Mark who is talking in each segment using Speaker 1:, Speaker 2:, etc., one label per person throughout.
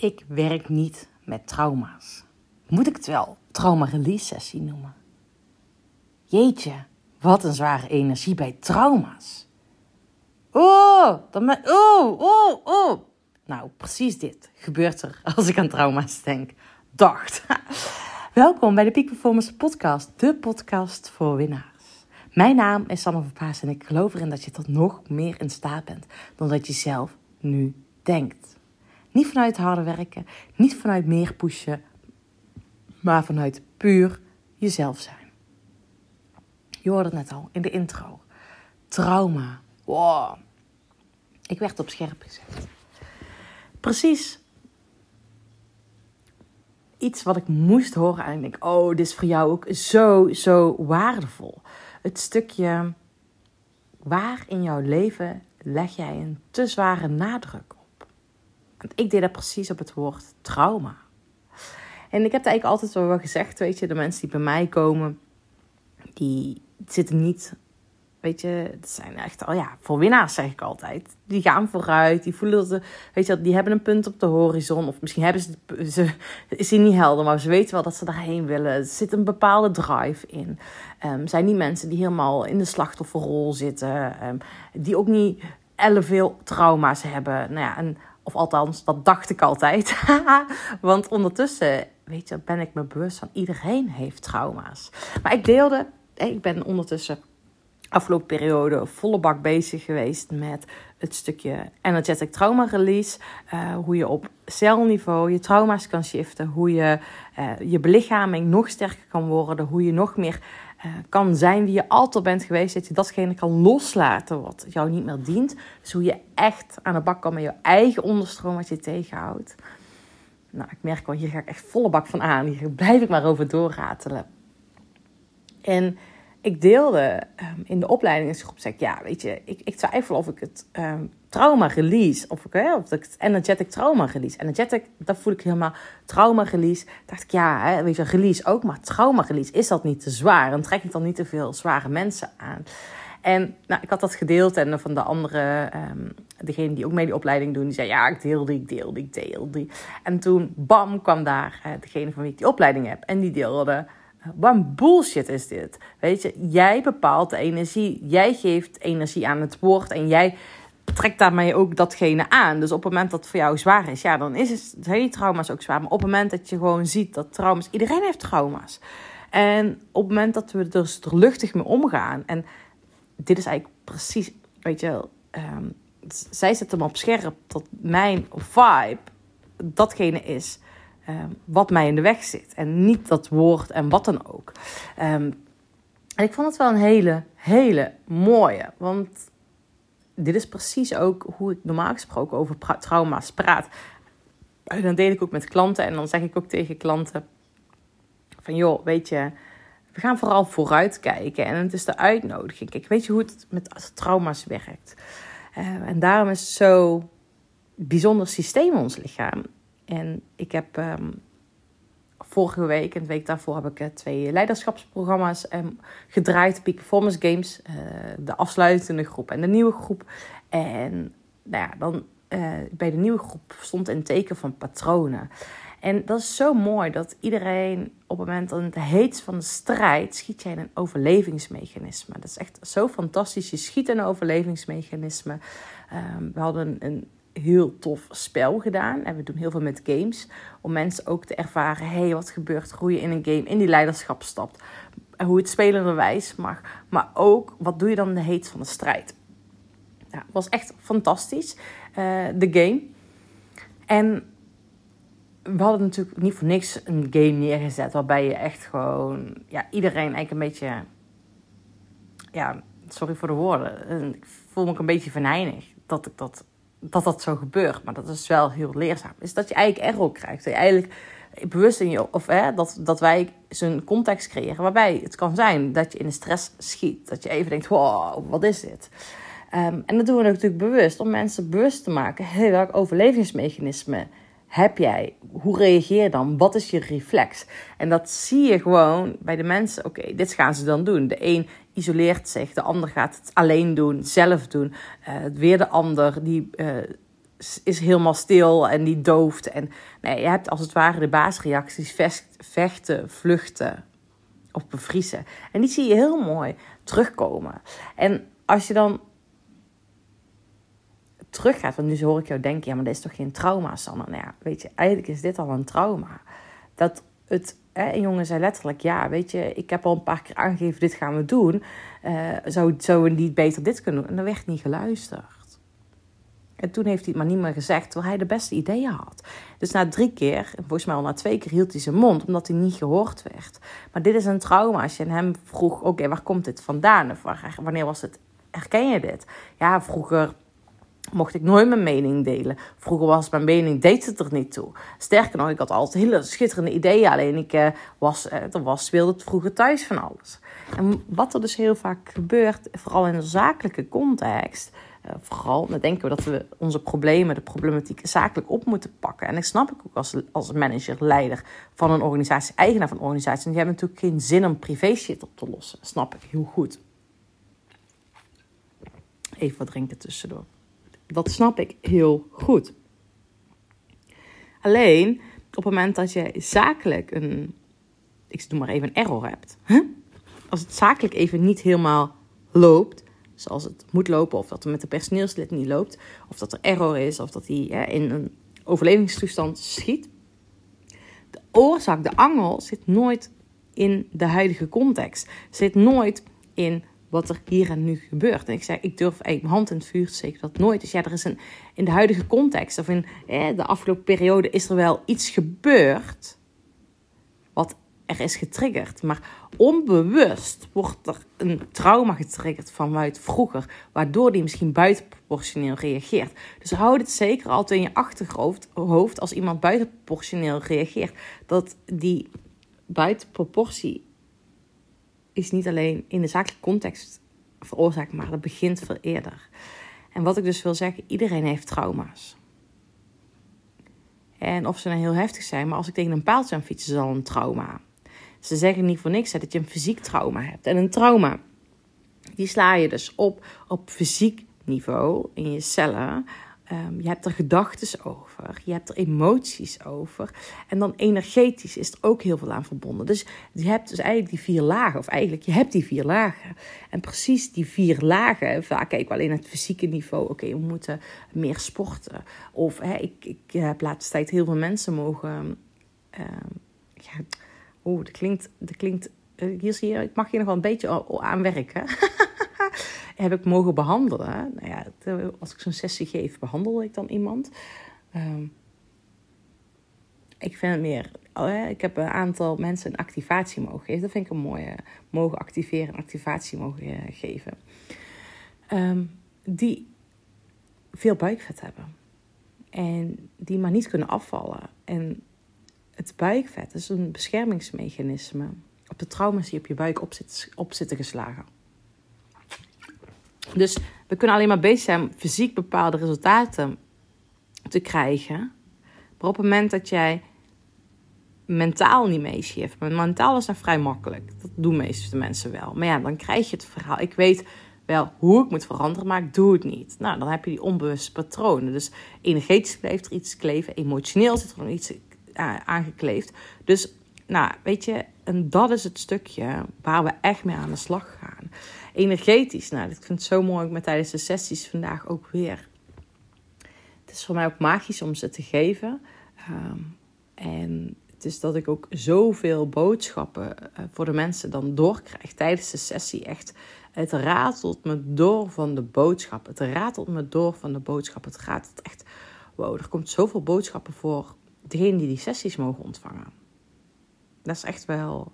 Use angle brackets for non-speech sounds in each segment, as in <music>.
Speaker 1: Ik werk niet met trauma's. Moet ik het wel trauma release sessie noemen? Jeetje, wat een zware energie bij trauma's. Oh, dan ben, oh, oh, oh. Nou, precies dit gebeurt er als ik aan trauma's denk. Dacht. <laughs> Welkom bij de Peak Performance Podcast, de podcast voor winnaars. Mijn naam is Sanne Verpaas en ik geloof erin dat je tot nog meer in staat bent dan dat je zelf nu denkt. Niet vanuit harde werken, niet vanuit meer pushen, maar vanuit puur jezelf zijn. Je hoorde het net al in de intro. Trauma. Wow. Ik werd op scherp gezet. Precies iets wat ik moest horen en ik denk, oh, dit is voor jou ook zo, zo waardevol. Het stukje waar in jouw leven leg jij een te zware nadruk? Want ik deed dat precies op het woord trauma. En ik heb het eigenlijk altijd wel gezegd, weet je, de mensen die bij mij komen, die zitten niet Weet je, het zijn echt al ja, voor winnaars zeg ik altijd. Die gaan vooruit, die voelen dat ze, weet je, die hebben een punt op de horizon. Of misschien hebben ze, ze is niet helder, maar ze weten wel dat ze daarheen willen. Er zit een bepaalde drive in. Um, zijn die mensen die helemaal in de slachtofferrol zitten, um, die ook niet veel trauma's hebben. Nou ja, en, of althans, dat dacht ik altijd. <laughs> Want ondertussen, weet je, ben ik me bewust van iedereen heeft trauma's. Maar ik deelde, ik ben ondertussen afgelopen periode volle bak bezig geweest met het stukje energetic trauma release. Uh, hoe je op celniveau je trauma's kan shiften. Hoe je uh, je belichaming nog sterker kan worden. Hoe je nog meer uh, kan zijn wie je altijd bent geweest. Dat je datgene kan loslaten wat jou niet meer dient. Dus hoe je echt aan de bak kan met je eigen onderstroom wat je tegenhoudt. Nou, ik merk al, hier ga ik echt volle bak van aan. Hier blijf ik maar over doorratelen. En ik deelde um, in de opleidingsgroep, zeg ik, ja, weet je, ik, ik twijfel of ik het um, trauma release, of ik, of het energetic trauma release. Energetic, dat voel ik helemaal, trauma release. Dacht ik, ja, weet je, release ook, maar trauma release, is dat niet te zwaar? En trek ik dan niet te veel zware mensen aan? En nou, ik had dat gedeeld en van de andere, um, degene die ook mee die opleiding doen, die zei, ja, ik deelde, ik deelde, ik deelde. En toen, bam, kwam daar uh, degene van wie ik die opleiding heb. En die deelde wat bullshit is dit? Weet je, jij bepaalt de energie. Jij geeft energie aan het woord en jij trekt daarmee ook datgene aan. Dus op het moment dat het voor jou zwaar is, ja, dan is het, zijn die trauma's ook zwaar. Maar op het moment dat je gewoon ziet dat trauma's, iedereen heeft trauma's. En op het moment dat we er dus er luchtig mee omgaan, en dit is eigenlijk precies, weet je, um, zij zetten hem op scherp dat mijn vibe datgene is Ehm, wat mij in de weg zit. En niet dat woord en wat dan ook. Um, en ik vond het wel een hele, hele mooie. Want dit is precies ook hoe ik normaal gesproken over trauma's praat. En dan deel ik ook met klanten en dan zeg ik ook tegen klanten: van joh, weet je, we gaan vooral vooruit kijken. En het is de uitnodiging. Weet je hoe het met trauma's werkt? Uh, en daarom is het zo bijzonder systeem ons lichaam. En ik heb um, vorige week en de week daarvoor heb ik uh, twee leiderschapsprogramma's um, gedraaid. Peak Performance Games, uh, de afsluitende groep en de nieuwe groep. En nou ja, dan uh, bij de nieuwe groep stond een teken van patronen. En dat is zo mooi dat iedereen op het moment dat het heet van de strijd schiet jij in een overlevingsmechanisme. Dat is echt zo fantastisch. Je schiet in een overlevingsmechanisme. Um, we hadden een heel tof spel gedaan. En we doen heel veel met games. Om mensen ook te ervaren: hé, hey, wat gebeurt je in een game in die leiderschap stapt. Hoe het spelenderwijs mag. Maar ook, wat doe je dan de heet van de strijd? Het was echt fantastisch, uh, de game. En we hadden natuurlijk niet voor niks een game neergezet. Waarbij je echt gewoon, ja, iedereen eigenlijk een beetje, ja, sorry voor de woorden. Ik voel me ook een beetje venijnig dat ik dat dat dat zo gebeurt. Maar dat is wel heel leerzaam. Is dat je eigenlijk error krijgt. Dat je eigenlijk bewust in je, of hè, dat, dat wij zo'n context creëren waarbij het kan zijn dat je in de stress schiet. Dat je even denkt: wow, wat is dit? Um, en dat doen we natuurlijk bewust om mensen bewust te maken: hey, welk overlevingsmechanisme heb jij? Hoe reageer je dan? Wat is je reflex? En dat zie je gewoon bij de mensen. Oké, dit gaan ze dan doen. De een isoleert zich, de ander gaat het alleen doen, zelf doen. Uh, weer de ander die uh, is helemaal stil en die dooft. En nee, je hebt als het ware de baasreacties vechten, vluchten of bevriezen. En die zie je heel mooi terugkomen. En als je dan teruggaat, want nu hoor ik jou denken, ja, maar dit is toch geen trauma, Sanne? Nou ja, weet je, eigenlijk is dit al een trauma. Dat het, hè, een jongen zei letterlijk, ja, weet je, ik heb al een paar keer aangegeven, dit gaan we doen. Uh, zou, zou we niet beter dit kunnen doen? En er werd niet geluisterd. En toen heeft hij het maar niet meer gezegd, terwijl hij de beste ideeën had. Dus na drie keer, volgens mij al na twee keer, hield hij zijn mond, omdat hij niet gehoord werd. Maar dit is een trauma. Als je hem vroeg, oké, waar komt dit vandaan? Of wanneer was het, herken je dit? Ja, vroeger mocht ik nooit mijn mening delen. Vroeger was mijn mening, deed het er niet toe. Sterker nog, ik had altijd hele schitterende ideeën. Alleen ik uh, was, uh, er was, speelde het vroeger thuis van alles. En wat er dus heel vaak gebeurt, vooral in een zakelijke context... Uh, vooral, dan denken we dat we onze problemen, de problematiek zakelijk op moeten pakken. En ik snap ik ook als, als manager, leider van een organisatie, eigenaar van een organisatie. En die hebben natuurlijk geen zin om privé shit op te lossen. snap ik heel goed. Even wat drinken tussendoor. Dat snap ik heel goed. Alleen op het moment dat je zakelijk een, ik doe maar even een error hebt. Als het zakelijk even niet helemaal loopt, zoals het moet lopen, of dat er met de personeelslid niet loopt, of dat er error is, of dat hij in een overlevingstoestand schiet. De oorzaak, de angel, zit nooit in de huidige context. Zit nooit in wat er hier en nu gebeurt. En ik zei, ik durf mijn hand in het vuur te dat nooit. Dus ja, er is een, in de huidige context of in de afgelopen periode is er wel iets gebeurd wat er is getriggerd. Maar onbewust wordt er een trauma getriggerd vanuit vroeger, waardoor die misschien buitenproportioneel reageert. Dus houd het zeker altijd in je achterhoofd als iemand buitenproportioneel reageert, dat die buitenproportie is niet alleen in de zakelijke context veroorzaakt, maar dat begint veel eerder. En wat ik dus wil zeggen, iedereen heeft trauma's. En of ze nou heel heftig zijn, maar als ik tegen een paaltje aan fietsen, is al een trauma. Ze zeggen niet voor niks dat je een fysiek trauma hebt. En een trauma, die sla je dus op op fysiek niveau in je cellen. Um, je hebt er gedachten over, je hebt er emoties over. En dan energetisch is er ook heel veel aan verbonden. Dus je hebt dus eigenlijk die vier lagen, of eigenlijk je hebt die vier lagen. En precies die vier lagen, vaak kijken we alleen naar het fysieke niveau. Oké, we moeten meer sporten. Of ik, ik heb laatst tijd heel veel mensen mogen. Uh, ja, oeh, dat klinkt, dat klinkt. Uh, hier zie je, ik mag hier nog wel een beetje aan werken. <laughs> heb ik mogen behandelen. Nou ja, als ik zo'n sessie geef, behandel ik dan iemand. Ehm, ik vind het meer. Oh ik heb een aantal mensen een activatie mogen geven. Dat vind ik een mooie. Mogen activeren, een activatie mogen eh, geven. Ehm, die veel buikvet hebben. En die maar niet kunnen afvallen. En het buikvet is een beschermingsmechanisme op de trauma's die op je buik op zitten geslagen. Dus we kunnen alleen maar bezig zijn om fysiek bepaalde resultaten te krijgen. Maar op het moment dat jij mentaal niet meeschift, maar mentaal is dan vrij makkelijk. Dat doen meeste mensen wel. Maar ja, dan krijg je het verhaal. Ik weet wel hoe ik moet veranderen, maar ik doe het niet. Nou, dan heb je die onbewuste patronen. Dus energetisch blijft er iets kleven, emotioneel zit er nog iets aangekleefd. Dus, nou, weet je, en dat is het stukje waar we echt mee aan de slag gaan energetisch. Nou, ik vind het zo mooi met tijdens de sessies vandaag ook weer. Het is voor mij ook magisch om ze te geven. Ehm, en het is dat ik ook zoveel boodschappen eh, voor de mensen dan doorkrijg tijdens de sessie. Echt, het ratelt me door van de boodschap. Het ratelt me door van de boodschap. Het gaat echt, wow, er komt zoveel boodschappen voor degene die die sessies mogen ontvangen. Dat is echt wel,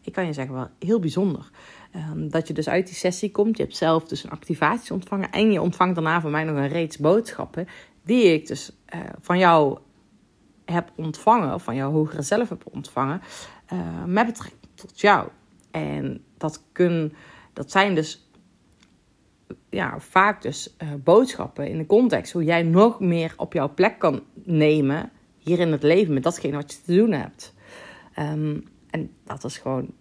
Speaker 1: ik kan je zeggen, wel heel bijzonder. Ehm, dat je dus uit die sessie komt. Je hebt zelf dus een activatie ontvangen. En je ontvangt daarna van mij nog een reeks boodschappen. Die ik dus uh, van jou heb ontvangen. Of van jouw hogere zelf heb ontvangen. Uh, met betrekking tot jou. En dat, kun, dat zijn dus ja, vaak dus uh, boodschappen in de context. Hoe jij nog meer op jouw plek kan nemen. Hier in het leven. Met datgene wat je te doen hebt. Um, en dat is gewoon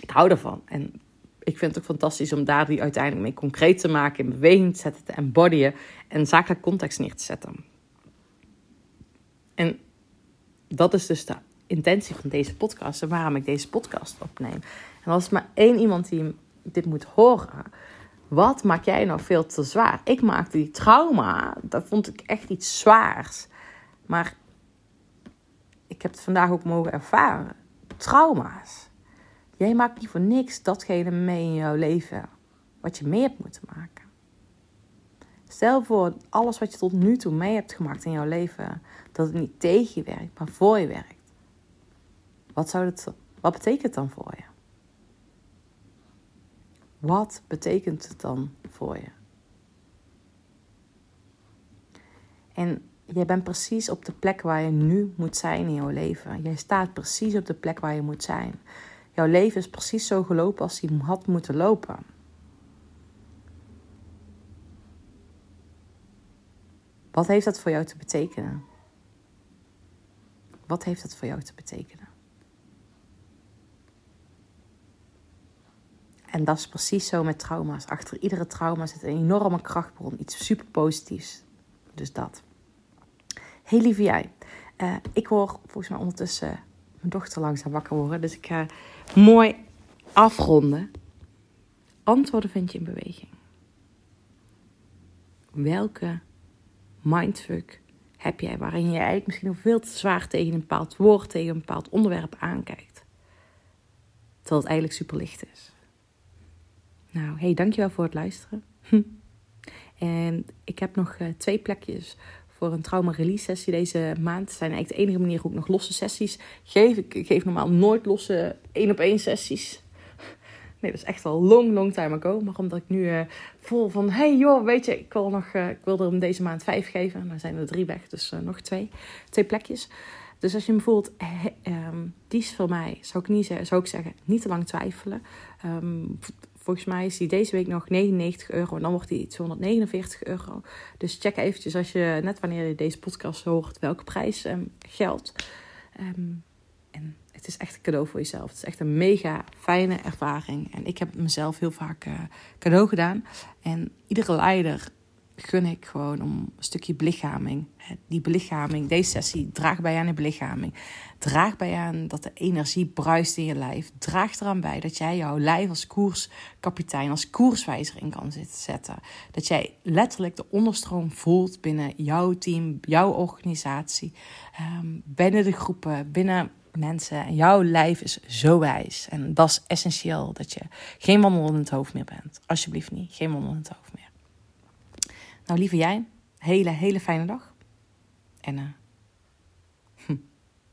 Speaker 1: ik hou ervan. En ik vind het ook fantastisch om daar die uiteindelijk mee concreet te maken, in beweging te zetten, te embodyen en zakelijk context neer te zetten. En dat is dus de intentie van deze podcast en waarom ik deze podcast opneem. En als maar één iemand die dit moet horen, wat maak jij nou veel te zwaar? Ik maakte die trauma, dat vond ik echt iets zwaars. Maar ik heb het vandaag ook mogen ervaren. Trauma's. Jij maakt niet voor niks datgene mee in jouw leven wat je mee hebt moeten maken. Stel voor alles wat je tot nu toe mee hebt gemaakt in jouw leven, dat het niet tegen je werkt, maar voor je werkt. Wat, zou dat, wat betekent het dan voor je? Wat betekent het dan voor je? En jij bent precies op de plek waar je nu moet zijn in jouw leven. Jij staat precies op de plek waar je moet zijn. Jouw leven is precies zo gelopen als hij had moeten lopen. Wat heeft dat voor jou te betekenen? Wat heeft dat voor jou te betekenen? En dat is precies zo met trauma's. Achter iedere trauma zit een enorme krachtbron, iets super positiefs. Dus dat. Heel lieve jij. Uh, ik hoor volgens mij ondertussen mijn dochter langzaam wakker worden. Dus ik ga mooi afronden. Antwoorden vind je in beweging. Welke mindfuck heb jij waarin je eigenlijk misschien nog veel te zwaar tegen een bepaald woord, tegen een bepaald onderwerp aankijkt? Terwijl het eigenlijk super licht is. Nou, hey, dankjewel voor het luisteren. En ik heb nog uh, twee plekjes voor een trauma release sessie deze maand. Zijn eigenlijk de enige manier hoe ik nog losse sessies geef. Ik geef normaal nooit losse één op één sessies. Nee, dat is echt al long, long time ago. Maar omdat ik nu uh, vol van, hey joh, weet je, ik wil, nog, uh, ik wil er deze maand vijf geven. En dan zijn er drie weg, dus uh, nog twee. Twee plekjes. Dus als je me voelt, um, die is voor mij, zou ik, niet, zou ik zeggen, niet te lang twijfelen. Um, Volgens mij is die deze week nog 99 euro en dan wordt die 249 euro. Dus check eventjes als je net wanneer je deze podcast hoort welke prijs um, geldt. Um, en het is echt een cadeau voor jezelf. Het is echt een mega fijne ervaring. En ik heb mezelf heel vaak uh, cadeau gedaan. En iedere leider gun ik gewoon om een stukje belichaming. Die belichaming, deze sessie, draagt bij aan de belichaming. Draag bij aan dat de energie bruist in je lijf. Draag eraan bij dat jij jouw lijf als koerskapitein, als koerswijzer in kan zetten. Dat jij letterlijk de onderstroom voelt binnen jouw team, jouw organisatie, ehm, binnen de groepen, binnen mensen. En jouw lijf is zo wijs. En dat is essentieel dat je geen wandel in het hoofd meer bent. Alsjeblieft niet, geen wandel in het hoofd meer. Nou, lieve jij, hele, hele fijne dag. En uh, hm,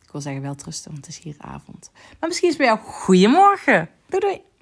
Speaker 1: ik wil zeggen wel trusten, want het is hier avond. Maar misschien is het bij jou goedemorgen. Doei doei.